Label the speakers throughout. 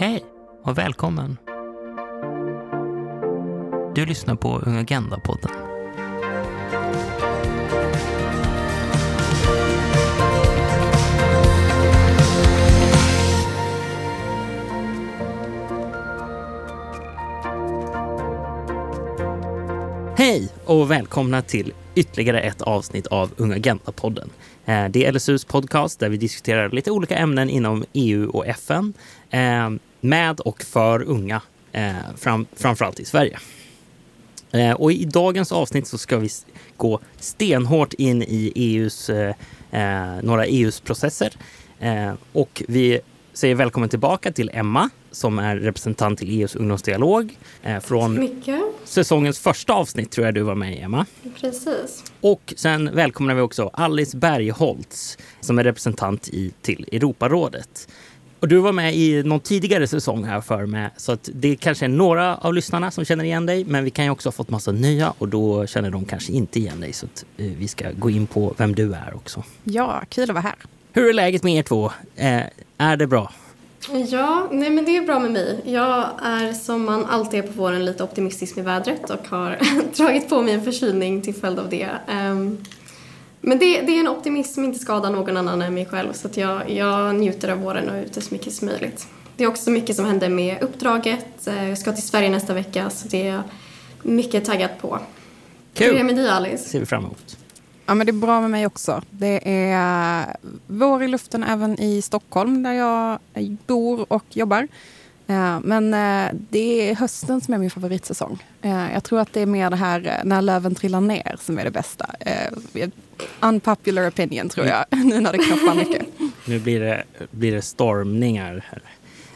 Speaker 1: Hej och välkommen. Du lyssnar på Ung Agenda-podden. Hej och välkomna till ytterligare ett avsnitt av Unga Agenda-podden. Eh, det är LSUs podcast där vi diskuterar lite olika ämnen inom EU och FN eh, med och för unga, eh, fram, framförallt i Sverige. Och i dagens avsnitt så ska vi gå stenhårt in i EUs, några EUs processer. Och vi säger välkommen tillbaka till Emma som är representant till EUs ungdomsdialog eh, från
Speaker 2: Mycket,
Speaker 1: säsongens första avsnitt tror jag du var med i, Emma.
Speaker 2: precis.
Speaker 1: Och sen välkomnar vi också Alice Bergholtz som är representant i, till Europarådet. Och du var med i någon tidigare säsong här för mig, så att det kanske är några av lyssnarna som känner igen dig, men vi kan ju också ha fått massa nya och då känner de kanske inte igen dig. Så att eh, vi ska gå in på vem du är också.
Speaker 3: Ja, kul att vara här.
Speaker 1: Hur är läget med er två? Eh, är det bra?
Speaker 2: Ja, nej men det är bra med mig. Jag är som man alltid är på våren lite optimistisk med vädret och har dragit på mig en förkylning till följd av det. Ehm, men det, det är en optimism som inte skadar någon annan än mig själv så att jag, jag njuter av våren och är ute så mycket som möjligt. Det är också mycket som händer med uppdraget. Eh, Jag ska till Sverige nästa vecka så det är jag mycket taggad på. Hur är det
Speaker 1: Kul!
Speaker 2: med dig Alice?
Speaker 1: ser vi fram emot.
Speaker 3: Ja, men det är bra med mig också. Det är vår i luften även i Stockholm där jag bor och jobbar. Eh, Men eh, det är hösten som är min favoritsäsong. Eh, Jag tror att det är mer det här när löven trillar ner som är det bästa. Unpopular opinion tror jag, nu när det knoppar mycket.
Speaker 1: Nu blir det, blir det stormningar här.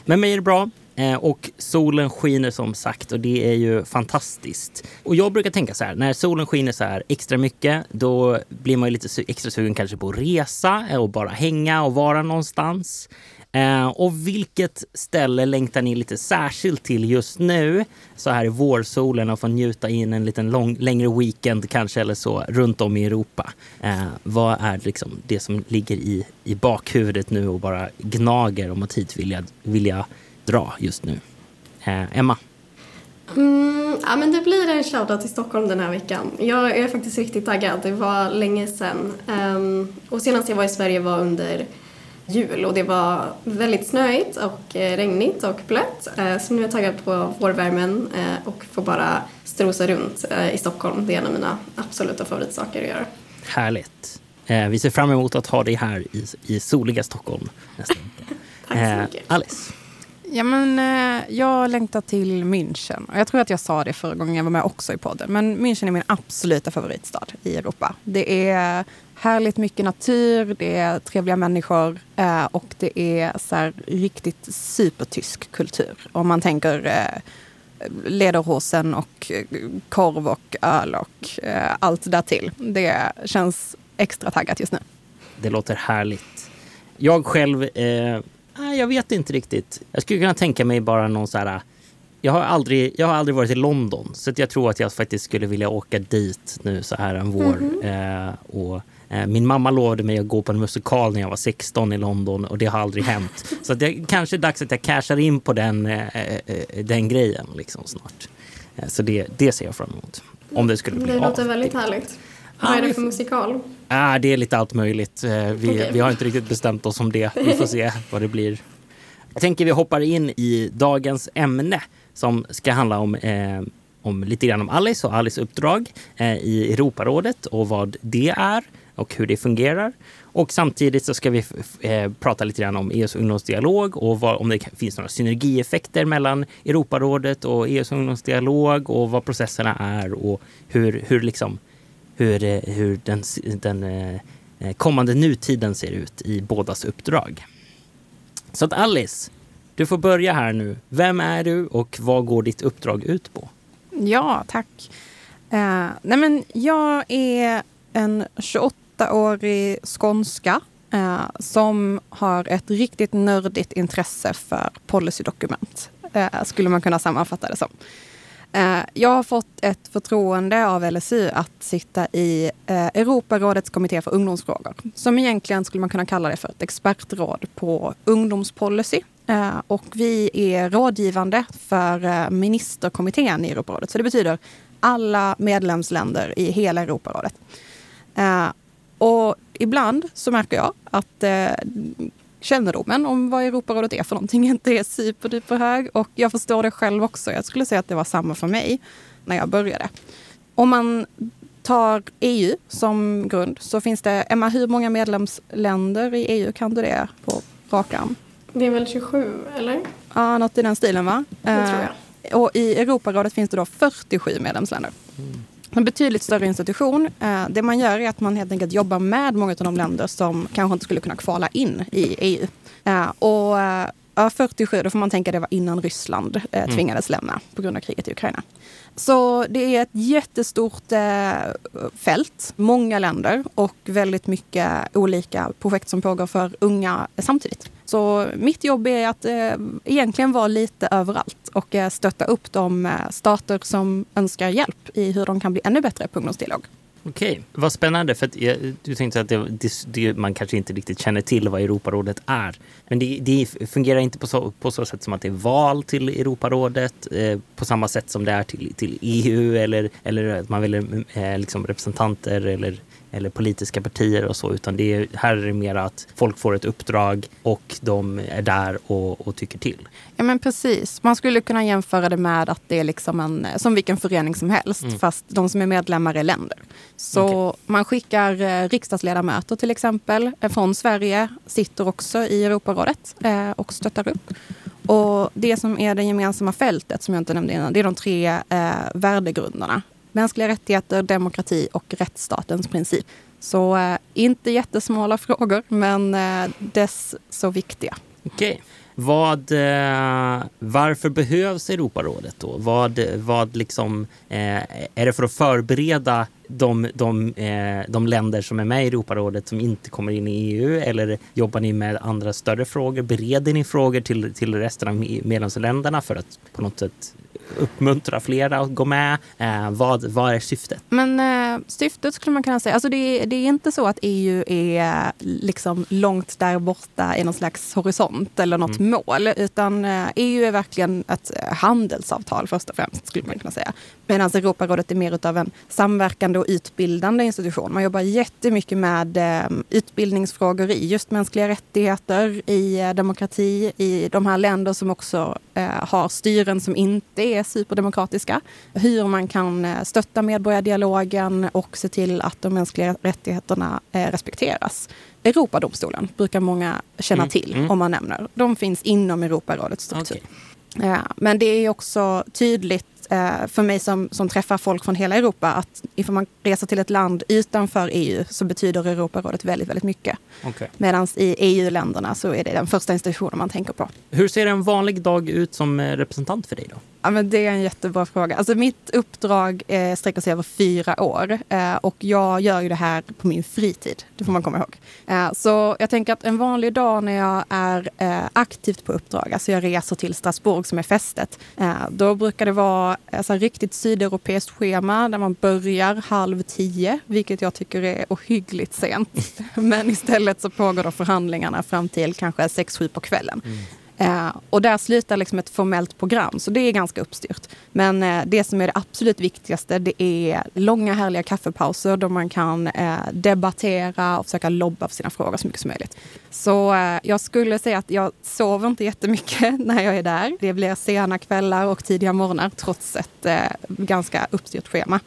Speaker 1: Men mig är det bra. Eh, och solen skiner som sagt och det är ju fantastiskt. Och jag brukar tänka så här, när solen skiner så här extra mycket då blir man ju lite extra sugen kanske på att resa eh, och bara hänga och vara någonstans. Eh, och vilket ställe längtar ni lite särskilt till just nu? Så här i vårsolen och få njuta in en liten lång, längre weekend kanske eller så runt om i Europa. Eh, vad är liksom det som ligger i, i bakhuvudet nu och bara gnager om att hit vilja, vilja vill jag dra just nu? Eh, Emma?
Speaker 2: Mm, ja, men det blir en shoutout till Stockholm den här veckan. Jag är faktiskt riktigt taggad. Det var länge sedan. Ehm, och senast jag var i Sverige var under jul och det var väldigt snöigt och eh, regnigt och blött. Eh, så nu är jag taggad på vårvärmen eh, och får bara strosa runt i Stockholm. Det är en av mina absoluta favoritsaker att göra.
Speaker 1: Härligt. Vi ser fram emot att ha dig här i, i soliga Stockholm nästa vecka.
Speaker 2: Tack så mycket.
Speaker 1: Alice?
Speaker 3: Ja, men, eh, jag längtar till München. Och jag tror att jag sa det förra gången jag var med också i podden. Men München är min absoluta favoritstad i Europa. Det är härligt mycket natur, det är trevliga människor eh, och det är så här, riktigt supertysk kultur. Om man tänker eh, lederhosen och eh, korv och öl och eh, allt därtill. Det känns extra taggat just nu.
Speaker 1: Det låter härligt. Jag själv, eh, nej, jag vet inte riktigt. Jag skulle kunna tänka mig bara någon så här... Jag har aldrig, jag har aldrig varit i London, så jag tror att jag faktiskt skulle vilja åka dit nu så här en vår. Eh, och, eh, min mamma lovade mig att gå på en musikal när jag var 16 i London och det har aldrig hänt. Så det kanske är dags att jag cashar in på den, eh, den grejen liksom snart. Så det, det ser jag fram emot. Om det skulle bli
Speaker 2: Det låter
Speaker 1: av.
Speaker 2: väldigt härligt. Vad är det för musikal?
Speaker 1: Ah, det är lite allt möjligt. Eh, Vi,
Speaker 2: Okej.
Speaker 1: vi har inte riktigt bestämt oss om det. Vi får se vad det blir. Jag tänker vi hoppar in i dagens ämne som ska handla om, eh, om lite grann om Alice och Alice uppdrag eh, i Europarådet och vad det är och hur det fungerar. Och samtidigt så ska vi eh, prata lite grann om EUs ungdomsdialog och vad, om det finns några synergieffekter mellan Europarådet och EUs ungdomsdialog och vad processerna är och hur, hur liksom hur, eh, hur den, den eh, eh, kommande nutiden ser ut i bådas uppdrag. Så att Alice, du får börja här nu. Vem är du och vad går ditt uppdrag ut på?
Speaker 3: Ja, tack. Eh, nej men jag är en 28-årig skånska eh, som har ett riktigt nördigt intresse för policydokument. Eh, skulle man kunna sammanfatta det som. Eh, jag har fått ett förtroende av LSU att sitta i eh, Europarådets kommitté för ungdomsfrågor. Som egentligen skulle man kunna kalla det för ett expertråd på ungdomspolicy. Eh, och vi är rådgivande för ministerkommittén i Europarådet. Så det betyder alla medlemsländer i hela Europarådet. Och ibland så märker jag att kännedomen om vad Europarådet är för någonting inte är superduper hög. Och jag förstår det själv också. Jag skulle säga att det var samma för mig när jag började. Om man tar EU som grund så finns det, Emma, hur många medlemsländer i EU kan du det på rak arm?
Speaker 2: Det är väl 27, eller?
Speaker 3: Ja, något i den stilen va?
Speaker 2: Det tror jag.
Speaker 3: Eh, och i Europarådet finns det då 47 medlemsländer. Mm en betydligt större institution. Eh, det man gör är att man helt enkelt jobbar med många av de länder som kanske inte skulle kunna kvala in i EU. Eh, och eh, Ja, 47, då får man tänka det var innan Ryssland eh, mm. tvingades lämna på grund av kriget i Ukraina. Så det är ett jättestort eh, fält, många länder och väldigt mycket olika projekt som pågår för unga samtidigt. Så mitt jobb är att eh, egentligen vara lite överallt och eh, stötta upp de eh, stater som önskar hjälp i hur de kan bli ännu bättre på ungdomsdialog.
Speaker 1: Okej, vad spännande. För jag, du tänkte att det, det, det, man kanske inte riktigt känner till vad Europarådet är. Men det, det fungerar inte på så, på så sätt som att det är val till Europarådet eh, på samma sätt som det är till, till EU eller, eller att man väljer eh, liksom representanter eller eller politiska partier och så, utan det är, här är det mer att folk får ett uppdrag och de är där och, och tycker till.
Speaker 3: Ja men precis. Man skulle kunna jämföra det med att det är liksom en, som vilken förening som helst, mm. fast de som är medlemmar är länder. Så okay. man skickar eh, riksdagsledamöter till exempel eh, från Sverige, sitter också i Europarådet eh, och stöttar upp. Och det som är det gemensamma fältet, som jag inte nämnde innan, det är de tre eh, värdegrunderna mänskliga rättigheter, demokrati och rättsstatens princip. Så eh, inte jättesmala frågor, men eh, dess så viktiga.
Speaker 1: Okej. Vad, eh, varför behövs Europarådet då? Vad, vad liksom, eh, är det för att förbereda de, de, eh, de länder som är med i Europarådet som inte kommer in i EU? Eller jobbar ni med andra större frågor? Bereder ni frågor till, till resten av medlemsländerna för att på något sätt uppmuntra flera att gå med? Eh, vad, vad är syftet?
Speaker 3: Men eh, syftet skulle man kunna säga, alltså det, det, är inte så att EU är liksom långt där borta i någon slags horisont eller något mm. mål, utan eh, EU är verkligen ett handelsavtal först och främst skulle man kunna säga. Medan Europarådet är mer av en samverkande och utbildande institution. Man jobbar jättemycket med eh, utbildningsfrågor i just mänskliga rättigheter, i eh, demokrati, i de här länder som också har styren som inte är superdemokratiska. Hur man kan eh, stötta medborgardialogen och se till att de mänskliga rättigheterna eh, respekteras. Europadomstolen brukar många känna mm, till mm. om man nämner. De finns inom Europarådets struktur. Okay. Men det är också tydligt eh, för mig som, som träffar folk från hela Europa att ifall man reser till ett land utanför EU så betyder Europarådet väldigt, väldigt mycket. Okay. Medan i EU-länderna så är det den första institutionen man tänker på.
Speaker 1: Hur ser en vanlig dag ut som eh, representant för dig då?
Speaker 3: Ja, men det är en jättebra fråga. Alltså mitt uppdrag eh, sträcker sig över fyra år eh, och jag gör ju det här på min fritid. Det får man komma ihåg. Eh, så jag tänker att en vanlig dag när jag är eh, aktivt på uppdrag, alltså jag reser till Strasbourg som är fästet, eh, då brukar det vara alltså, riktigt sydeuropeiskt schema där man börjar halv tio, vilket jag tycker är ohyggligt sent. men istället så pågår då förhandlingarna fram till kanske sex, sju på kvällen. Mm. Och där slutar liksom ett formellt program, så det är ganska uppstyrt. Men eh, det som är det absolut viktigaste, det är långa härliga kaffepauser då man kan eh, debattera och försöka lobba för sina frågor så mycket som möjligt. Så eh, jag skulle säga att jag sover inte jättemycket när jag är där. Det blir sena kvällar och tidiga morgnar trots ett eh, ganska uppstyrt schema.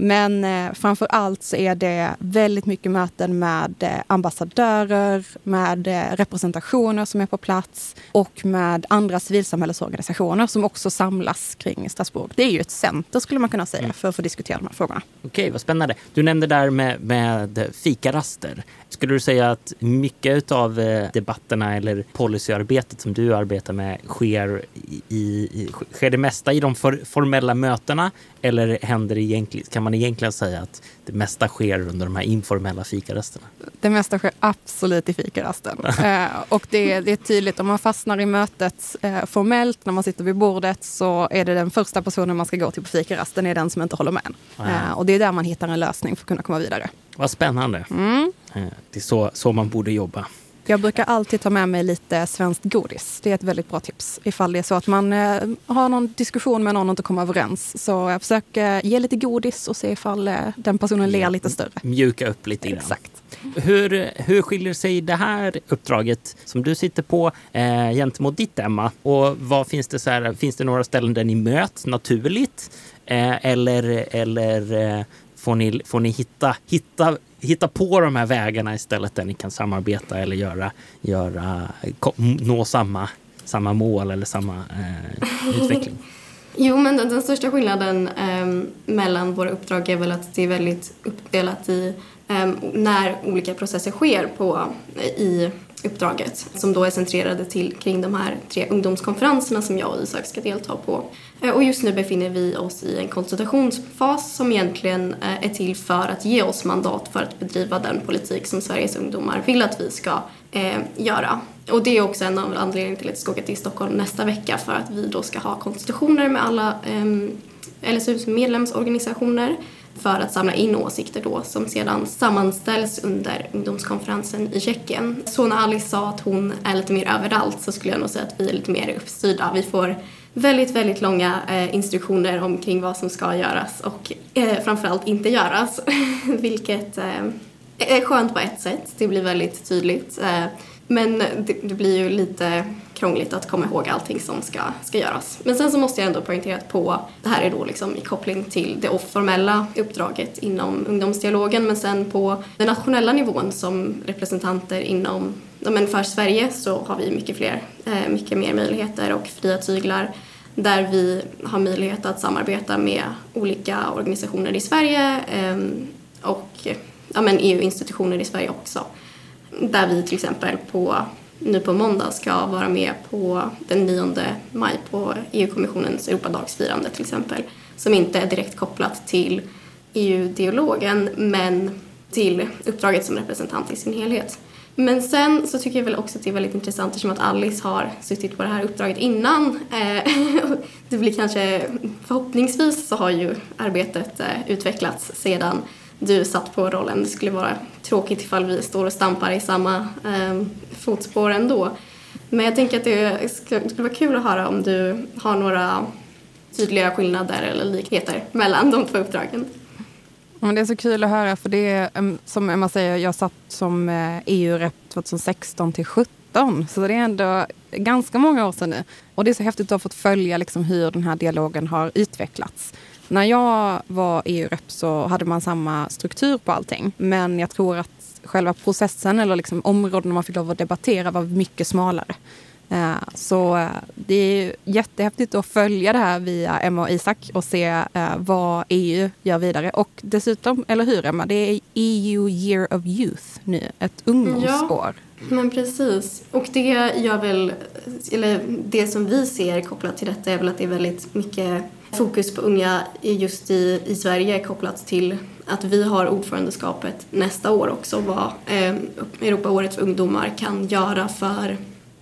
Speaker 3: Men eh, framför allt så är det väldigt mycket möten med eh, ambassadörer, med eh, representationer som är på plats och med andra civilsamhällesorganisationer som också samlas kring Strasbourg. Det är ju ett center skulle man kunna säga mm. för att få diskutera de här frågorna.
Speaker 1: Okej, vad spännande. Du nämnde där med, med fikaraster. Skulle du säga att mycket av eh, debatterna eller policyarbetet som du arbetar med sker, i, i, sker det mesta i de for, formella mötena eller händer det egentligen, kan man egentligen säga att det mesta sker under de här informella fikarasterna.
Speaker 3: Det mesta sker absolut i fikarasten. eh, och det, det, är tydligt, om man fastnar i mötet eh, formellt när man sitter vid bordet så är det den första personen man ska gå till på fikarasten är den som inte håller med. Eh, och det är där man hittar en lösning för att kunna komma vidare.
Speaker 1: Vad spännande. Mm. Eh, det är så, så man borde jobba.
Speaker 3: Jag brukar alltid ta med mig lite svenskt godis. Det är ett väldigt bra tips. Ifall det är så att man eh, har någon diskussion med någon och inte kommer överens. Så jag försöker ge lite godis och se ifall eh, den personen ler lite större.
Speaker 1: Mjuka upp lite grann.
Speaker 3: Exakt.
Speaker 1: Hur, hur skiljer sig det här uppdraget som du sitter på eh, gentemot ditt Emma? Och vad finns det så här, finns det några ställen där ni möts naturligt? Eh, eller eller eh, får, ni, får ni hitta, hitta hitta på de här vägarna istället där ni kan samarbeta eller göra, göra, nå samma, samma mål eller samma eh, utveckling?
Speaker 2: Jo, men den, den största skillnaden eh, mellan våra uppdrag är väl att det är väldigt uppdelat i eh, när olika processer sker på, i uppdraget som då är centrerade till, kring de här tre ungdomskonferenserna som jag och Isak ska delta på. Eh, och just nu befinner vi oss i en konsultationsfas som egentligen eh, är till för att ge oss mandat för att bedriva den politik som Sveriges ungdomar vill att vi ska eh, göra. Och det är också en av anledningarna till att vi ska åka till Stockholm nästa vecka för att vi då ska ha konsultationer med alla eh, LSUs medlemsorganisationer för att samla in åsikter då som sedan sammanställs under ungdomskonferensen i Tjeckien. Så när Alice sa att hon är lite mer överallt så skulle jag nog säga att vi är lite mer uppstyrda. Vi får väldigt, väldigt långa eh, instruktioner omkring vad som ska göras och eh, framförallt inte göras. Vilket eh, är skönt på ett sätt. Det blir väldigt tydligt. Eh, men det, det, blir ju lite krångligt att komma ihåg allting som ska, ska göras. Men sen så måste jag ändå poängtera att på, det här är då liksom i koppling till det formella uppdraget inom ungdomsdialogen men sen på den nationella nivån som representanter inom men för Sverige så har vi mycket fler, eh, mycket mer möjligheter och fria tyglar där vi har möjlighet att samarbeta med olika organisationer i Sverige ehm, och ja, EU-institutioner e i Sverige också. Där vi till exempel på, nu på måndag ska vara med på den 9 maj på EU-kommissionens Europadagsfirande till exempel. Som inte är direkt kopplat till EU-dialogen men till uppdraget som representant i sin helhet. Men sen så tycker jag väl också att det är väldigt intressant eftersom att Alice har suttit på det här uppdraget innan. Eh, det blir kanske, förhoppningsvis så har ju arbetet eh, utvecklats sedan du satt på rollen. Det skulle vara tråkigt ifall vi står och stampar i samma eh, fotspår ändå. Men jag tänker att det skulle vara kul att höra om du har några tydliga skillnader eller likheter mellan de två uppdragen.
Speaker 3: Men det är så kul att höra för det är som Emma säger, jag satt som eh, e EU-rep 2016 till 2017 så det är ändå ganska många år sedan nu. Och det är så häftigt att ha fått följa liksom hur den här dialogen har utvecklats. När jag var EU-rep så hade man samma struktur på allting. Men jag tror att själva processen eller liksom områdena man fick lov att debattera var mycket smalare. Eh, så eh, det är jättehäftigt att följa det här via Emma och Isak och se eh, vad EU gör vidare. Och dessutom, eller hur Emma, det är EU Year of Youth nu, ett ungdomsår.
Speaker 2: Ja, men precis. Och det gör väl, eller det som vi ser kopplat till detta är väl att det är väldigt mycket fokus på unga just i, i Sverige kopplat till att vi har ordförandeskapet nästa år också vad eh, Europaåret för ungdomar kan göra för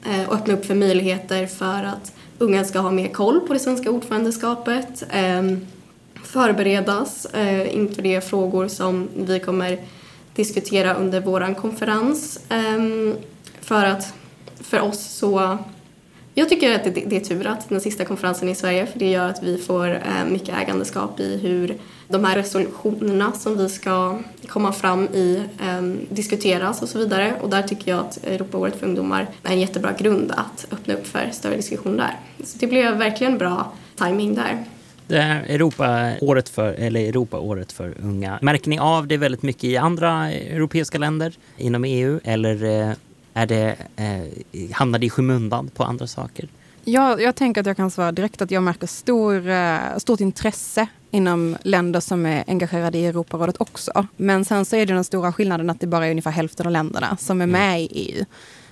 Speaker 2: eh, öppna upp för möjligheter för att unga ska ha mer koll på det svenska ordförandeskapet, eh, förberedas eh, inför de frågor som vi kommer diskutera under vår konferens. Ehm, för att för oss så jag tycker att det, det, är tur att den sista konferensen är i Sverige för det gör att vi får eh, mycket ägandeskap i hur de här resolutionerna som vi ska komma fram i ehm, diskuteras och så vidare. Och där tycker jag att Europaåret för ungdomar är en jättebra grund att öppna upp för större diskussion där. Så det blev verkligen bra timing där.
Speaker 1: Det här Europaåret för, eller Europaåret för unga, märker ni av det väldigt mycket i andra europeiska länder inom EU eller eh, är det, eh, hamnar det i skymundan på andra saker?
Speaker 3: Ja, jag tänker att jag kan svara direkt att jag märker stor, eh, stort intresse inom länder som är engagerade i Europarådet också. Men sen så är det den stora skillnaden att det bara är ungefär hälften av länderna som är mm. med i EU.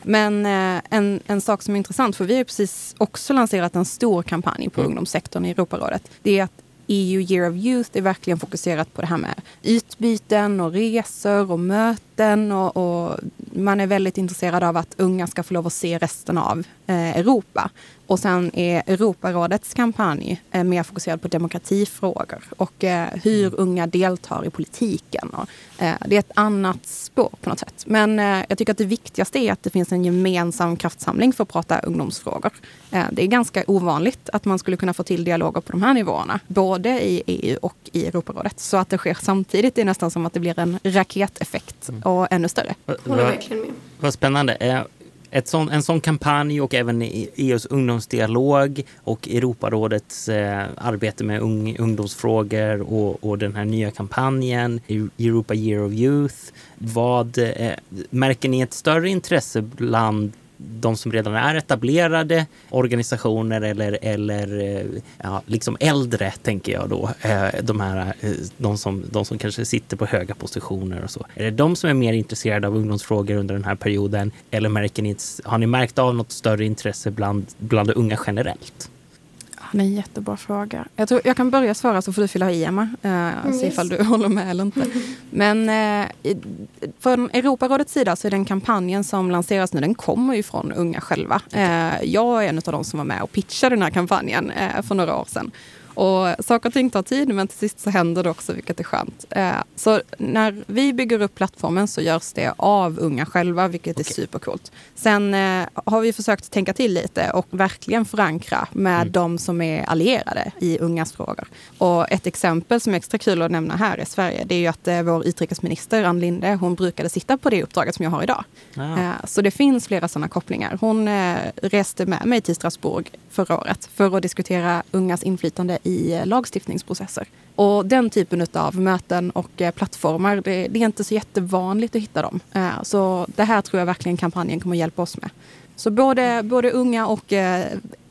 Speaker 3: Men eh, en, en sak som är intressant, för vi har precis också lanserat en stor kampanj på mm. ungdomssektorn i Europarådet. Det är att EU Year of Youth är verkligen fokuserat på det här med utbyten och resor och möten. Och, och man är väldigt intresserad av att unga ska få lov att se resten av eh, Europa. Och sen är Europarådets kampanj eh, mer fokuserad på demokratifrågor och eh, hur mm. unga deltar i politiken. Och, eh, det är ett annat spår på något sätt. Men eh, jag tycker att det viktigaste är att det finns en gemensam kraftsamling för att prata ungdomsfrågor. Eh, det är ganska ovanligt att man skulle kunna få till dialoger på de här nivåerna, både i EU och i Europarådet. Så att det sker samtidigt är nästan som att det blir en raketeffekt mm. Och ännu större.
Speaker 2: Håller verkligen med.
Speaker 1: Vad spännande ett sån, en sån kampanj och även EUs ungdomsdialog och Europarådets eh, arbete med ung, ungdomsfrågor och, och, den här nya kampanjen Europa Year of Youth. Vad, eh, märker ni ett större intresse bland de som redan är etablerade organisationer eller, eller eh, ja, liksom äldre, tänker jag då. Eh, de, här, eh, de, som, de som kanske sitter på höga positioner och så. Är det de som är mer intresserade av ungdomsfrågor under den här perioden? Eller märker ni, har ni märkt av något större intresse bland, bland unga generellt?
Speaker 3: Det är en jättebra fråga. Jag, tror, jag kan börja svara så får du fylla i Emma. Eh, mm, se ifall du håller med eller inte. Men eh, från Europarådets sida så är den kampanjen som lanseras nu, den kommer ju från unga själva. Eh, jag är en av de som var med och pitchade den här kampanjen eh, för några år sedan. Och saker och ting tar tid men till sist så händer det också vilket är skönt. Eh, så när vi bygger upp plattformen så görs det av unga själva vilket okay. är supercoolt. Sen eh, har vi försökt tänka till lite och verkligen förankra med mm. de som är allierade i ungas frågor. Och ett exempel som är extra kul att nämna här i Sverige det är ju att eh, vår utrikesminister Ann Linde hon brukade sitta på det uppdraget som jag har idag. Ah. Så det finns flera sådana kopplingar. Hon reste med mig till Strasbourg förra året för att diskutera ungas inflytande i eh, lagstiftningsprocesser. Och den typen av möten och eh, plattformar, det, det, är inte så jättevanligt att hitta dem. Eh, så det här tror jag verkligen kampanjen kommer hjälpa oss med. Så både, både unga och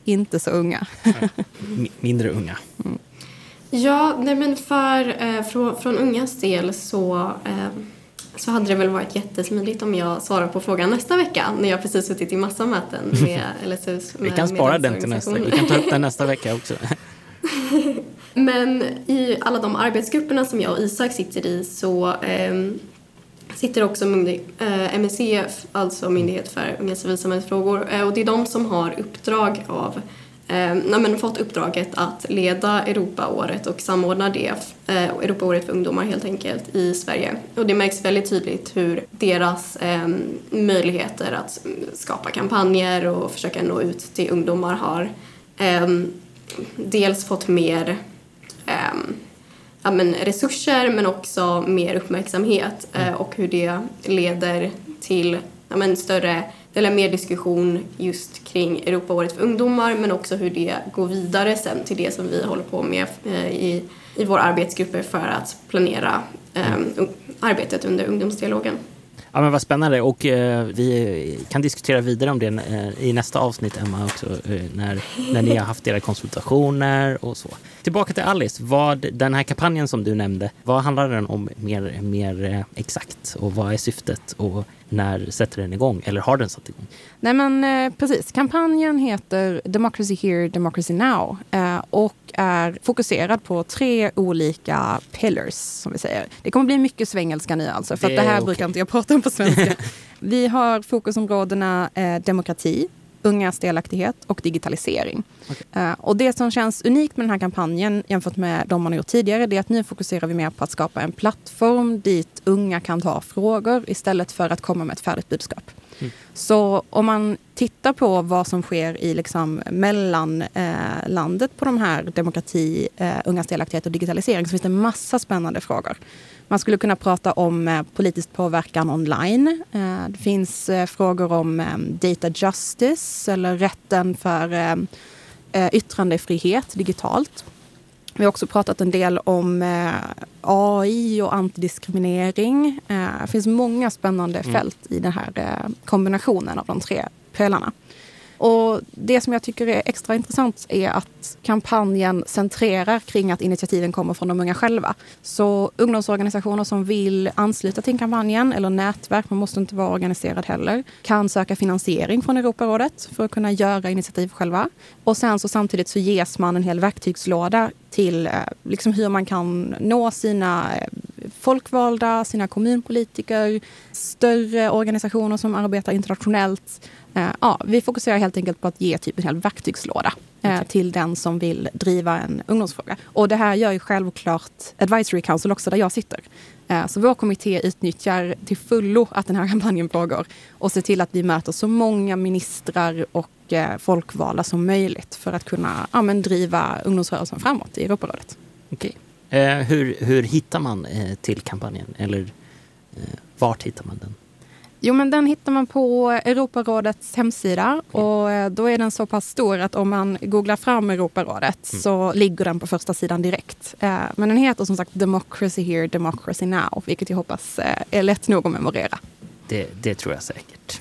Speaker 3: inte så unga.
Speaker 1: Mindre unga.
Speaker 2: Mm. Ja, nej men för, eh, från, från ungas del så eh, så hade det väl varit jättesmidigt om jag svarar på frågan nästa vecka när jag precis suttit i massa möten med LSUs
Speaker 1: Vi kan spara den till nästa, vi kan ta upp den nästa vecka också.
Speaker 2: Men i alla de arbetsgrupperna som jag och Isak sitter i så eh, sitter också eh, MSCF, alltså Myndighet för unga civilsamhällesfrågor, eh, och det är de som har uppdrag av eh, men fått uppdraget att leda Europaåret och samordna det, eh, Europaåret för ungdomar helt enkelt, i Sverige. Och det märks väldigt tydligt hur deras eh, möjligheter att skapa kampanjer och försöka nå ut till ungdomar har eh, dels fått mer eh, ja, men resurser men också mer uppmärksamhet eh, och hur det leder till ja, men större eller mer diskussion just kring Europaåret för ungdomar men också hur det går vidare sen till det som vi håller på med eh, i, i våra arbetsgrupper för att planera eh, arbetet under ungdomsdialogen.
Speaker 1: Ja, men vad spännande. Och eh, vi kan diskutera vidare om det eh, i nästa avsnitt Emma också eh, när, när ni har haft era konsultationer och så. Tillbaka till Alice, vad, den här kampanjen som du nämnde, vad handlar den om mer, mer eh, exakt? Och vad är syftet? Och när sätter den igång eller har den satt igång?
Speaker 3: Nej men eh, precis, kampanjen heter Democracy Here, Democracy Now eh, och är fokuserad på tre olika pillars som vi säger. Det kommer bli mycket svengelska nu alltså för det, det här okay. brukar inte jag prata om på svenska. vi har fokusområdena eh, demokrati, ungas delaktighet och digitalisering. Okay. Uh, och det som känns unikt med den här kampanjen jämfört med de man har gjort tidigare, det är att nu fokuserar vi mer på att skapa en plattform dit unga kan ta frågor istället för att komma med ett färdigt budskap. Mm. Så om man tittar på vad som sker i liksom mellanlandet eh, på de här demokrati, eh, ungas delaktighet och digitalisering så finns det massa spännande frågor. Man skulle kunna prata om eh, politisk påverkan online. Eh, det finns eh, frågor om data justice eller rätten för yttrandefrihet digitalt. Vi har också pratat en del om AI och antidiskriminering. Det finns många spännande mm. fält i den här kombinationen av de tre pelarna. Och det som jag tycker är extra intressant är att kampanjen centrerar kring att initiativen kommer från de unga själva. Så ungdomsorganisationer som vill ansluta till kampanjen, eller nätverk, man måste inte vara organiserad heller, kan söka finansiering från Europarådet för att kunna göra initiativ själva. Och sen så samtidigt så ges man en hel verktygslåda till eh, liksom hur man kan nå sina eh, folkvalda, sina kommunpolitiker, större organisationer som arbetar internationellt. Ja, vi fokuserar helt enkelt på att ge typ en hel verktygslåda okay. till den som vill driva en ungdomsfråga. Och det här gör ju självklart Advisory Council också, där jag sitter. Eh, så vår kommitté utnyttjar till fullo att den här kampanjen pågår och ser till att vi möter så många ministrar och eh, folkvalda som möjligt för att kunna ja, driva ungdomsrörelsen framåt i Europarådet.
Speaker 1: Okej. Eh, hur, hur hittar man eh, till kampanjen? Eller eh, vart hittar man den?
Speaker 3: Jo, men den hittar man på Europarådets hemsida. Och då är den så pass stor att om man googlar fram Europarådet mm. så ligger den på första sidan direkt. Men den heter som sagt Democracy Here, Democracy Now, vilket jag hoppas är lätt nog att memorera.
Speaker 1: Det, det tror jag säkert.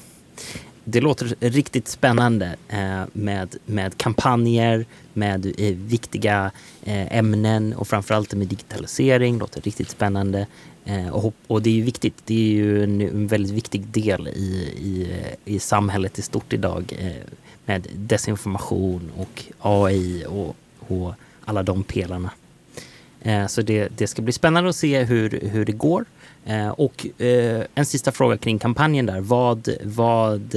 Speaker 1: Det låter riktigt spännande eh, med, med kampanjer, med eh, viktiga eh, ämnen och framförallt med digitalisering. Det låter riktigt spännande. Eh, och, och, det är ju viktigt. Det är ju en, en väldigt viktig del i, i, i samhället i stort idag eh, med desinformation och AI och, och alla de pelarna. Eh, så det, det, ska bli spännande att se hur, hur det går. Eh, och eh, en sista fråga kring kampanjen där. Vad, vad,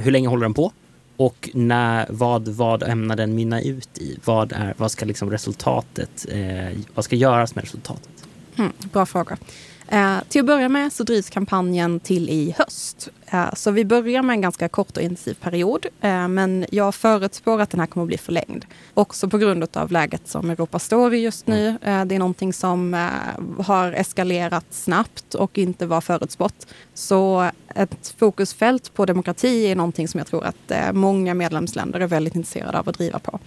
Speaker 1: hur länge håller den på? Och när, vad, vad ämnar den mynna ut i? Vad, är, vad ska liksom resultatet, vad ska göras med resultatet?
Speaker 3: Mm, bra fråga. Eh, till att börja med så drivs kampanjen till i höst. Eh, så vi börjar med en ganska kort och intensiv period. Eh, men jag förutspår att den här kommer att bli förlängd. Också på grund av läget som Europa står i just nu. Eh, det är någonting som har eskalerat snabbt och inte var förutspått. Så ett fokusfält på demokrati är någonting som jag tror att många medlemsländer är väldigt intresserade av att driva på.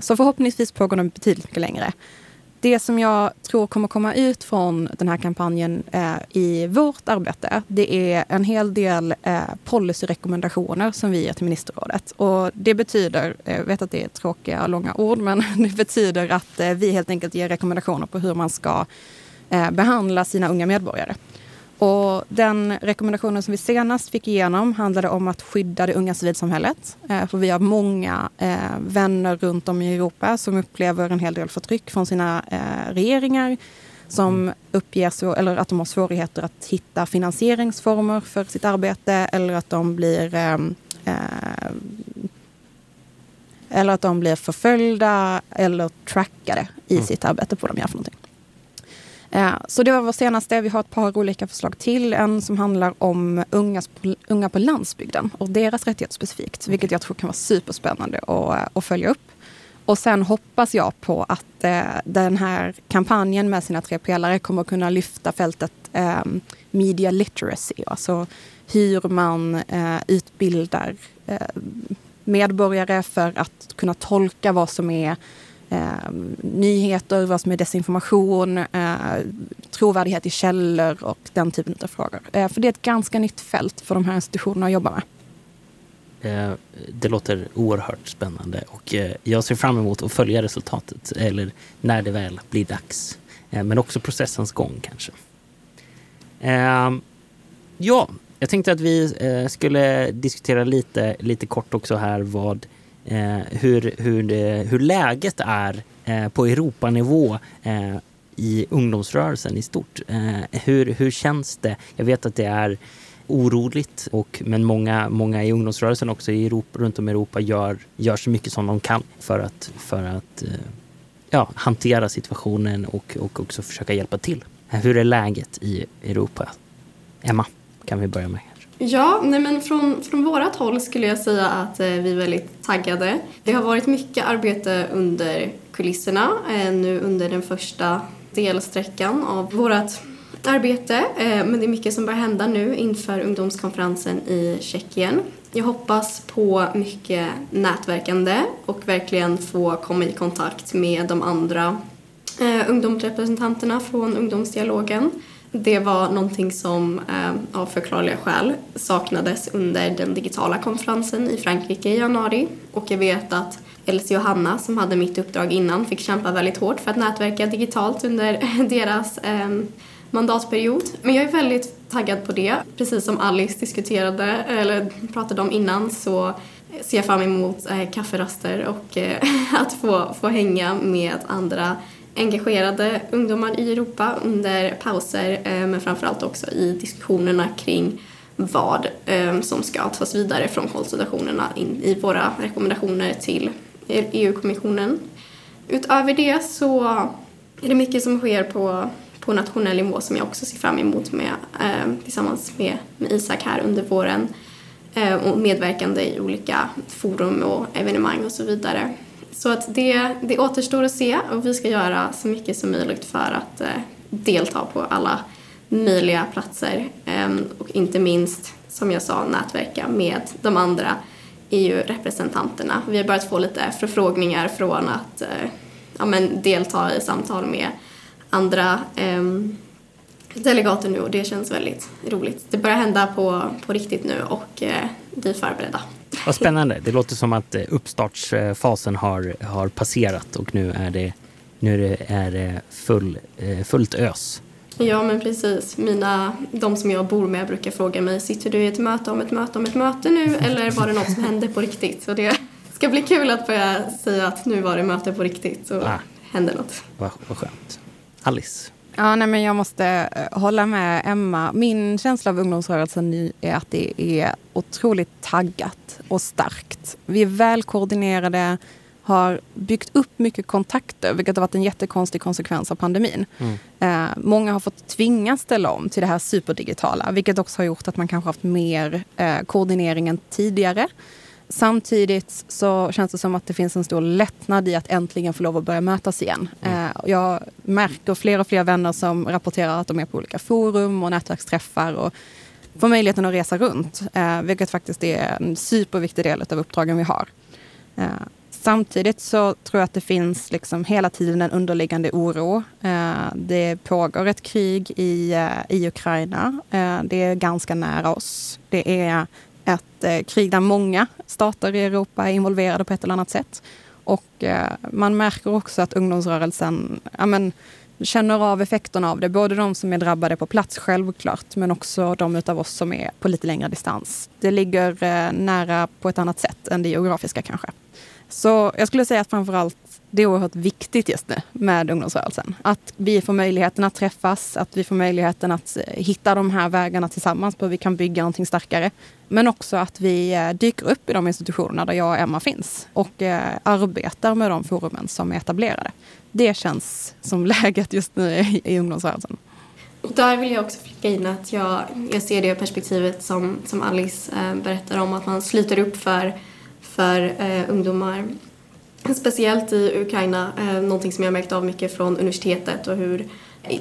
Speaker 3: Så förhoppningsvis pågår den betydligt mycket längre det som jag tror kommer komma ut från den här kampanjen eh, i vårt arbete, det är en hel del eh, policyrekommendationer som vi ger till ministerrådet. Och det betyder, eh, jag vet att det är tråkiga, långa ord, men det betyder att eh, vi helt enkelt ger rekommendationer på hur man ska eh, behandla sina unga medborgare. Och den rekommendationen som vi senast fick igenom handlade om att skydda det unga civilsamhället. Eh, för vi har många eh, vänner runt om i Europa som upplever en hel del förtryck från sina eh, regeringar som uppger så, eller att de har svårigheter att hitta finansieringsformer för sitt arbete eller att de blir eh, eller att de blir förföljda eller trackade i mm. sitt arbete på vad de gör för någonting. Eh, så det var vår senaste. Vi har ett par olika förslag till. En som handlar om unga, unga på landsbygden och deras rättigheter specifikt. Vilket jag tror kan vara superspännande att, att följa upp. Och sen hoppas jag på att eh, den här kampanjen med sina tre pelare kommer att kunna lyfta fältet eh, media literacy. Alltså hur man eh, utbildar eh, medborgare för att kunna tolka vad som är eh, nyheter, vad som är desinformation, eh, trovärdighet i källor och den typen av frågor. Eh, för det är ett ganska nytt fält för de här institutionerna att jobba med.
Speaker 1: Eh, det låter oerhört spännande och eh, jag ser fram emot att följa resultatet eller när det väl blir dags. Eh, men också processens gång kanske. Ehm, ja, jag tänkte att vi skulle diskutera lite, lite kort också här vad Eh, hur, hur, det, hur läget är eh, på Europanivå eh, i ungdomsrörelsen i stort. Eh, hur, hur känns det? Jag vet att det är oroligt, och, men många, många i ungdomsrörelsen också i Europa, runt om i Europa gör, gör så mycket som de kan för att, för att eh, ja, hantera situationen och, och också försöka hjälpa till. Eh, hur är läget i Europa? Emma, kan vi börja med.
Speaker 2: Ja, nej men från, från vårat håll skulle jag säga att eh, vi är väldigt taggade. Det har varit mycket arbete under kulisserna eh, nu under den första delsträckan av vårt arbete. Eh, men det är mycket som börjar hända nu inför ungdomskonferensen i Tjeckien. Jag hoppas på mycket nätverkande och verkligen få komma i kontakt med de andra eh, ungdomsrepresentanterna från ungdomsdialogen det var någonting som eh, av förklarliga skäl saknades under den digitala konferensen i Frankrike i januari. Och jag vet att Elsie och Hanna som hade mitt uppdrag innan fick kämpa väldigt hårt för att nätverka digitalt under deras eh, mandatperiod. Men jag är väldigt taggad på det. Precis som Alice diskuterade eller pratade om innan så ser jag fram emot eh, kafferaster och att få, få hänga med andra engagerade ungdomar i Europa under pauser eh, men framförallt också i diskussionerna kring vad eh, som ska tas vidare från konsultationerna in i våra rekommendationer till EU-kommissionen. Utöver det så är det mycket som sker på, på nationell nivå som jag också ser fram emot med, eh, tillsammans med, med Isak här under våren och medverkande i olika forum och evenemang och så vidare. Så att det, det återstår att se och vi ska göra så mycket som möjligt för att eh, delta på alla möjliga platser eh, och inte minst, som jag sa, nätverka med de andra EU-representanterna. Vi har börjat få lite förfrågningar från att eh, ja, men, delta i samtal med andra eh, delegater nu och det känns väldigt roligt. Det börjar hända på, på riktigt nu och eh, vi är förberedda.
Speaker 1: Vad spännande. Det låter som att eh, uppstartsfasen har, har passerat och nu är det, nu är det, full, eh, fullt ös.
Speaker 2: Ja, men precis. Mina, de som jag bor med brukar fråga mig, sitter du i ett möte om ett möte om ett möte nu eller var det något som hände på riktigt? Så det ska bli kul att börja säga att nu var det möte på riktigt och ah, hände något.
Speaker 1: Vad, vad skönt. Alice?
Speaker 3: Ja, nej, men jag måste eh, hålla med Emma. Min känsla av ungdomsrörelsen nu är att det är otroligt taggat och starkt. Vi är välkoordinerade, har byggt upp mycket kontakter, vilket har varit en jättekonstig konsekvens av pandemin. Mm. Eh, många har fått tvingas ställa om till det här superdigitala, vilket också har gjort att man kanske haft mer eh, koordinering än tidigare. Samtidigt så känns det som att det finns en stor lättnad i att äntligen få lov att börja mötas igen. Mm. Eh, jag märker fler och fler vänner som rapporterar att de är på olika forum och nätverksträffar och får möjligheten att resa runt, eh, vilket faktiskt är en superviktig del av uppdragen vi har. Eh, samtidigt så tror jag att det finns liksom hela tiden en underliggande oro. Det pågår ett krig i, i Ukraina. Det är ganska nära oss. Det är ett eh, krig där många stater i Europa är involverade på ett eller annat sätt. Och eh, man märker också att ungdomsrörelsen ja, men, känner av effekterna av det. Både de som är drabbade på plats självklart, men också de av oss som är på lite längre distans. Det ligger eh, nära på ett annat sätt än det geografiska kanske. Så jag skulle säga att framförallt det är oerhört viktigt just nu med ungdomsrörelsen. Att vi får möjligheten att träffas, att vi får möjligheten att eh, hitta de här vägarna tillsammans på hur vi kan bygga någonting starkare. Men också att vi eh, dyker upp i de institutionerna där jag och Emma finns och eh, arbetar med de forumen som är etablerade. Det känns som läget just nu i, ungdomsrörelsen.
Speaker 2: Och där vill jag också flika in att jag, jag ser det perspektivet som, som Alice berättar om, att man sluter upp för, för eh, ungdomar Speciellt i Ukraina, eh, någonting som jag märkt av mycket från universitetet och hur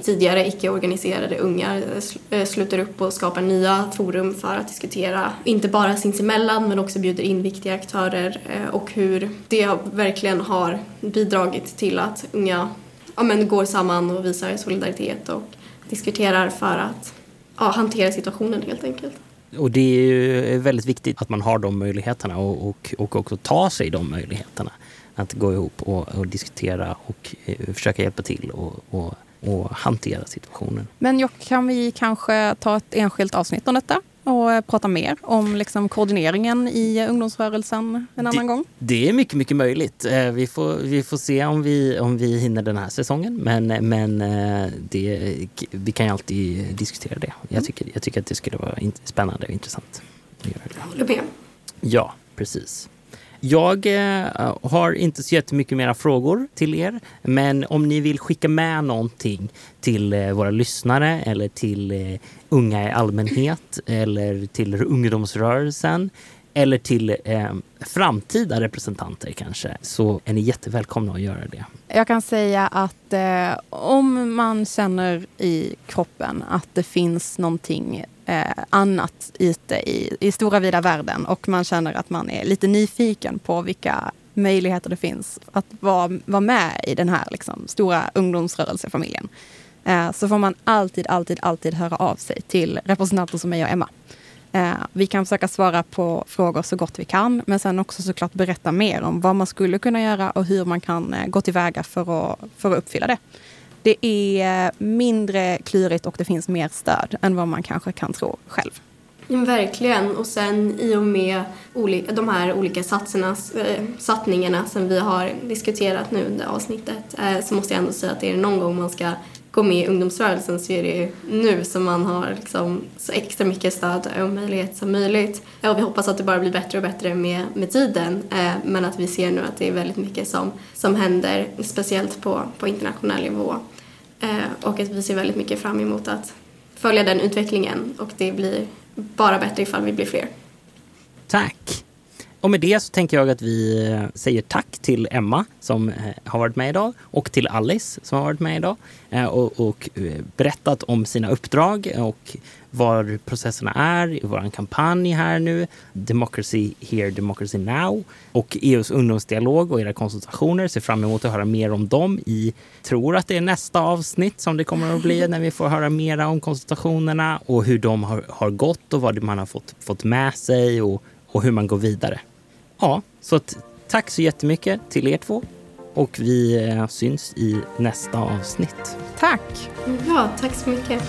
Speaker 2: tidigare icke-organiserade unga eh, eh, sluter upp och skapar nya forum för att diskutera, inte bara sinsemellan men också bjuder in viktiga aktörer eh, och hur det verkligen har bidragit till att unga ja, men, går samman och visar solidaritet och diskuterar för att ja, hantera situationen helt enkelt.
Speaker 1: Och det är ju väldigt viktigt att man har de möjligheterna och, och, och också tar sig de möjligheterna att gå ihop och, och diskutera och eh, försöka hjälpa till och, och, och, hantera situationen.
Speaker 3: Men Jock, kan vi kanske ta ett enskilt avsnitt om detta? Och eh, prata mer om liksom koordineringen i ungdomsrörelsen en annan
Speaker 1: det,
Speaker 3: gång?
Speaker 1: Det är mycket, mycket möjligt. Eh, vi får, vi får se om vi, om vi hinner den här säsongen. Men, men det, vi kan ju alltid diskutera det. Jag mm. tycker, jag tycker att det skulle vara spännande och intressant.
Speaker 2: Jag håller med.
Speaker 1: Ja, precis. Jag eh, har inte så jättemycket mera frågor till er, men om ni vill skicka med någonting till eh, våra lyssnare eller till eh, unga i allmänhet eller till ungdomsrörelsen eller till eh, framtida representanter kanske, så är ni jättevälkomna att göra det.
Speaker 3: Jag kan säga att eh, om man känner i kroppen att det finns någonting eh, annat ute i, i stora vida världen och man känner att man är lite nyfiken på vilka möjligheter det finns att vara, vara med i den här liksom, stora ungdomsrörelsefamiljen. Eh, så får man alltid, alltid, alltid höra av sig till representanter som mig och Emma. Eh, vi kan försöka svara på frågor så gott vi kan, men sen också såklart berätta mer om vad man skulle kunna göra och hur man kan eh, gå tillväga för att, för att uppfylla det. Det är mindre klurigt och det finns mer stöd än vad man kanske kan tro själv.
Speaker 2: Ja, verkligen. Och sen i och med de här olika satserna, äh, satsningarna som vi har diskuterat nu under avsnittet äh, så måste jag ändå säga att är det någon gång man ska gå med i ungdomsrörelsen så är det nu som man har liksom så extra mycket stöd och möjlighet som möjligt. Och vi hoppas att det bara blir bättre och bättre med, med tiden äh, men att vi ser nu att det är väldigt mycket som, som händer, speciellt på, på internationell nivå. Eh, och att vi ser väldigt mycket fram emot att följa den utvecklingen och det blir bara bättre ifall vi blir fler.
Speaker 1: Tack! Och med det så tänker jag att vi eh, säger tack till Emma som eh, har varit med idag och till Alice som har varit med idag eh, och, och berättat om sina uppdrag och var processerna är i vår kampanj här nu. Democracy here, democracy now. Och EUs ungdomsdialog och era konsultationer. Ser fram emot att höra mer om dem i, tror att det är nästa avsnitt som det kommer att bli när vi får höra mera om konsultationerna och hur de har, har gått och vad man har fått, fått med sig och, och hur man går vidare. Ja, så att, tack så jättemycket till er två och vi eh, syns i nästa avsnitt.
Speaker 3: Tack!
Speaker 2: Ja, tack så mycket.